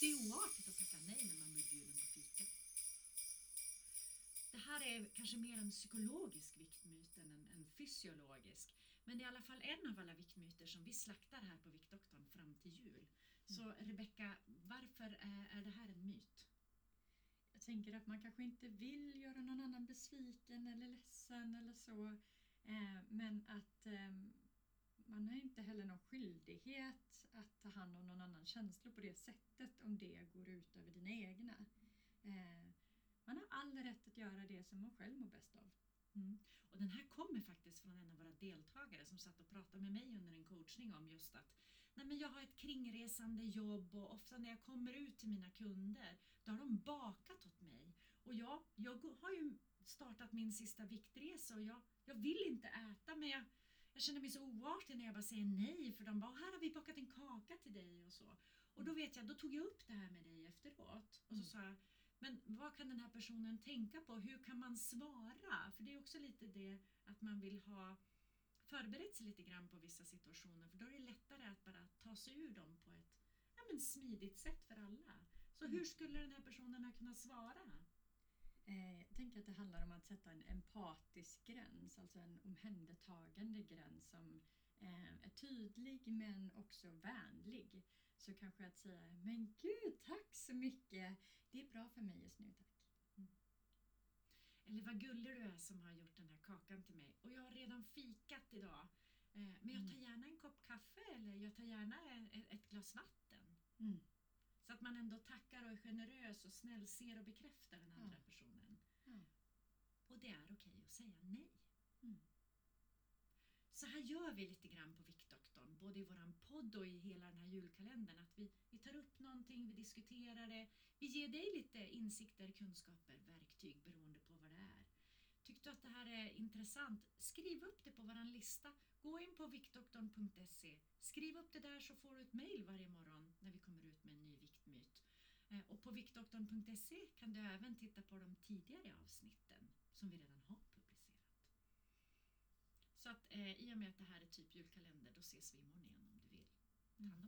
Det är oartigt att tacka nej när man blir bjuden på fika. Det här är kanske mer en psykologisk viktmyt än en, en fysiologisk. Men det är i alla fall en av alla viktmyter som vi slaktar här på Viktdoktorn fram till jul. Så Rebecka, varför är, är det här en myt? Jag tänker att man kanske inte vill göra någon annan besviken eller ledsen eller så. Eh, men att eh, man har inte heller någon hand om någon annans känslor på det sättet om det går ut över dina egna. Eh, man har all rätt att göra det som man själv mår bäst av. Mm. Och den här kommer faktiskt från en av våra deltagare som satt och pratade med mig under en coachning om just att Nej, men jag har ett kringresande jobb och ofta när jag kommer ut till mina kunder då har de bakat åt mig. Och jag, jag har ju startat min sista viktresa och jag, jag vill inte äta men jag, jag känner mig så oartig när jag bara säger nej för de bara här har vi bakat en kaka till dig och så. Och då vet jag, då tog jag upp det här med dig efteråt och så Mm. sa jag men vad kan den här personen tänka på? Hur kan man svara? För det är också lite det att man vill ha förberett sig lite grann på vissa situationer för då är det lättare att bara ta sig ur dem på ett ja, men smidigt sätt för alla. Så hur skulle den här personen ha kunnat svara? Tänker att det handlar om att sätta en empatisk gräns, alltså en omhändertagande gräns som eh, är tydlig men också vänlig. Så kanske att säga Men gud, tack så mycket! Det är bra för mig just nu, tack. Eller vad gullig du är som har gjort den här kakan till mig. Och jag har redan fikat idag. Eh, Men jag tar gärna en kopp kaffe eller jag tar gärna ett- ett glas vatten. Mm. Så att man ändå tackar och är generös och snäll, ser och bekräftar den andra Ja. personen. Ja. Och det är okej att säga nej. Mm. Så här gör vi lite grann på Viktdoktorn, både i våran podd och i hela den här julkalendern. Att vi, vi tar upp någonting, vi diskuterar det. Vi ger dig lite insikter, kunskaper, verktyg beroende på vad det är. Tyckte du att det här är intressant? Skriv upp det på våran lista. Gå in på viktdoktorn.se. Skriv upp det där så får du ett mejl varje morgon när vi kommer ut med en ny viktmyt. Eh, Och på viktdoktorn.se kan du även titta på de tidigare avsnitten som vi redan har publicerat. Så att eh, i och med att det här är typ julkalender, då ses vi imorgon igen om du vill. Ta hand om tills dess.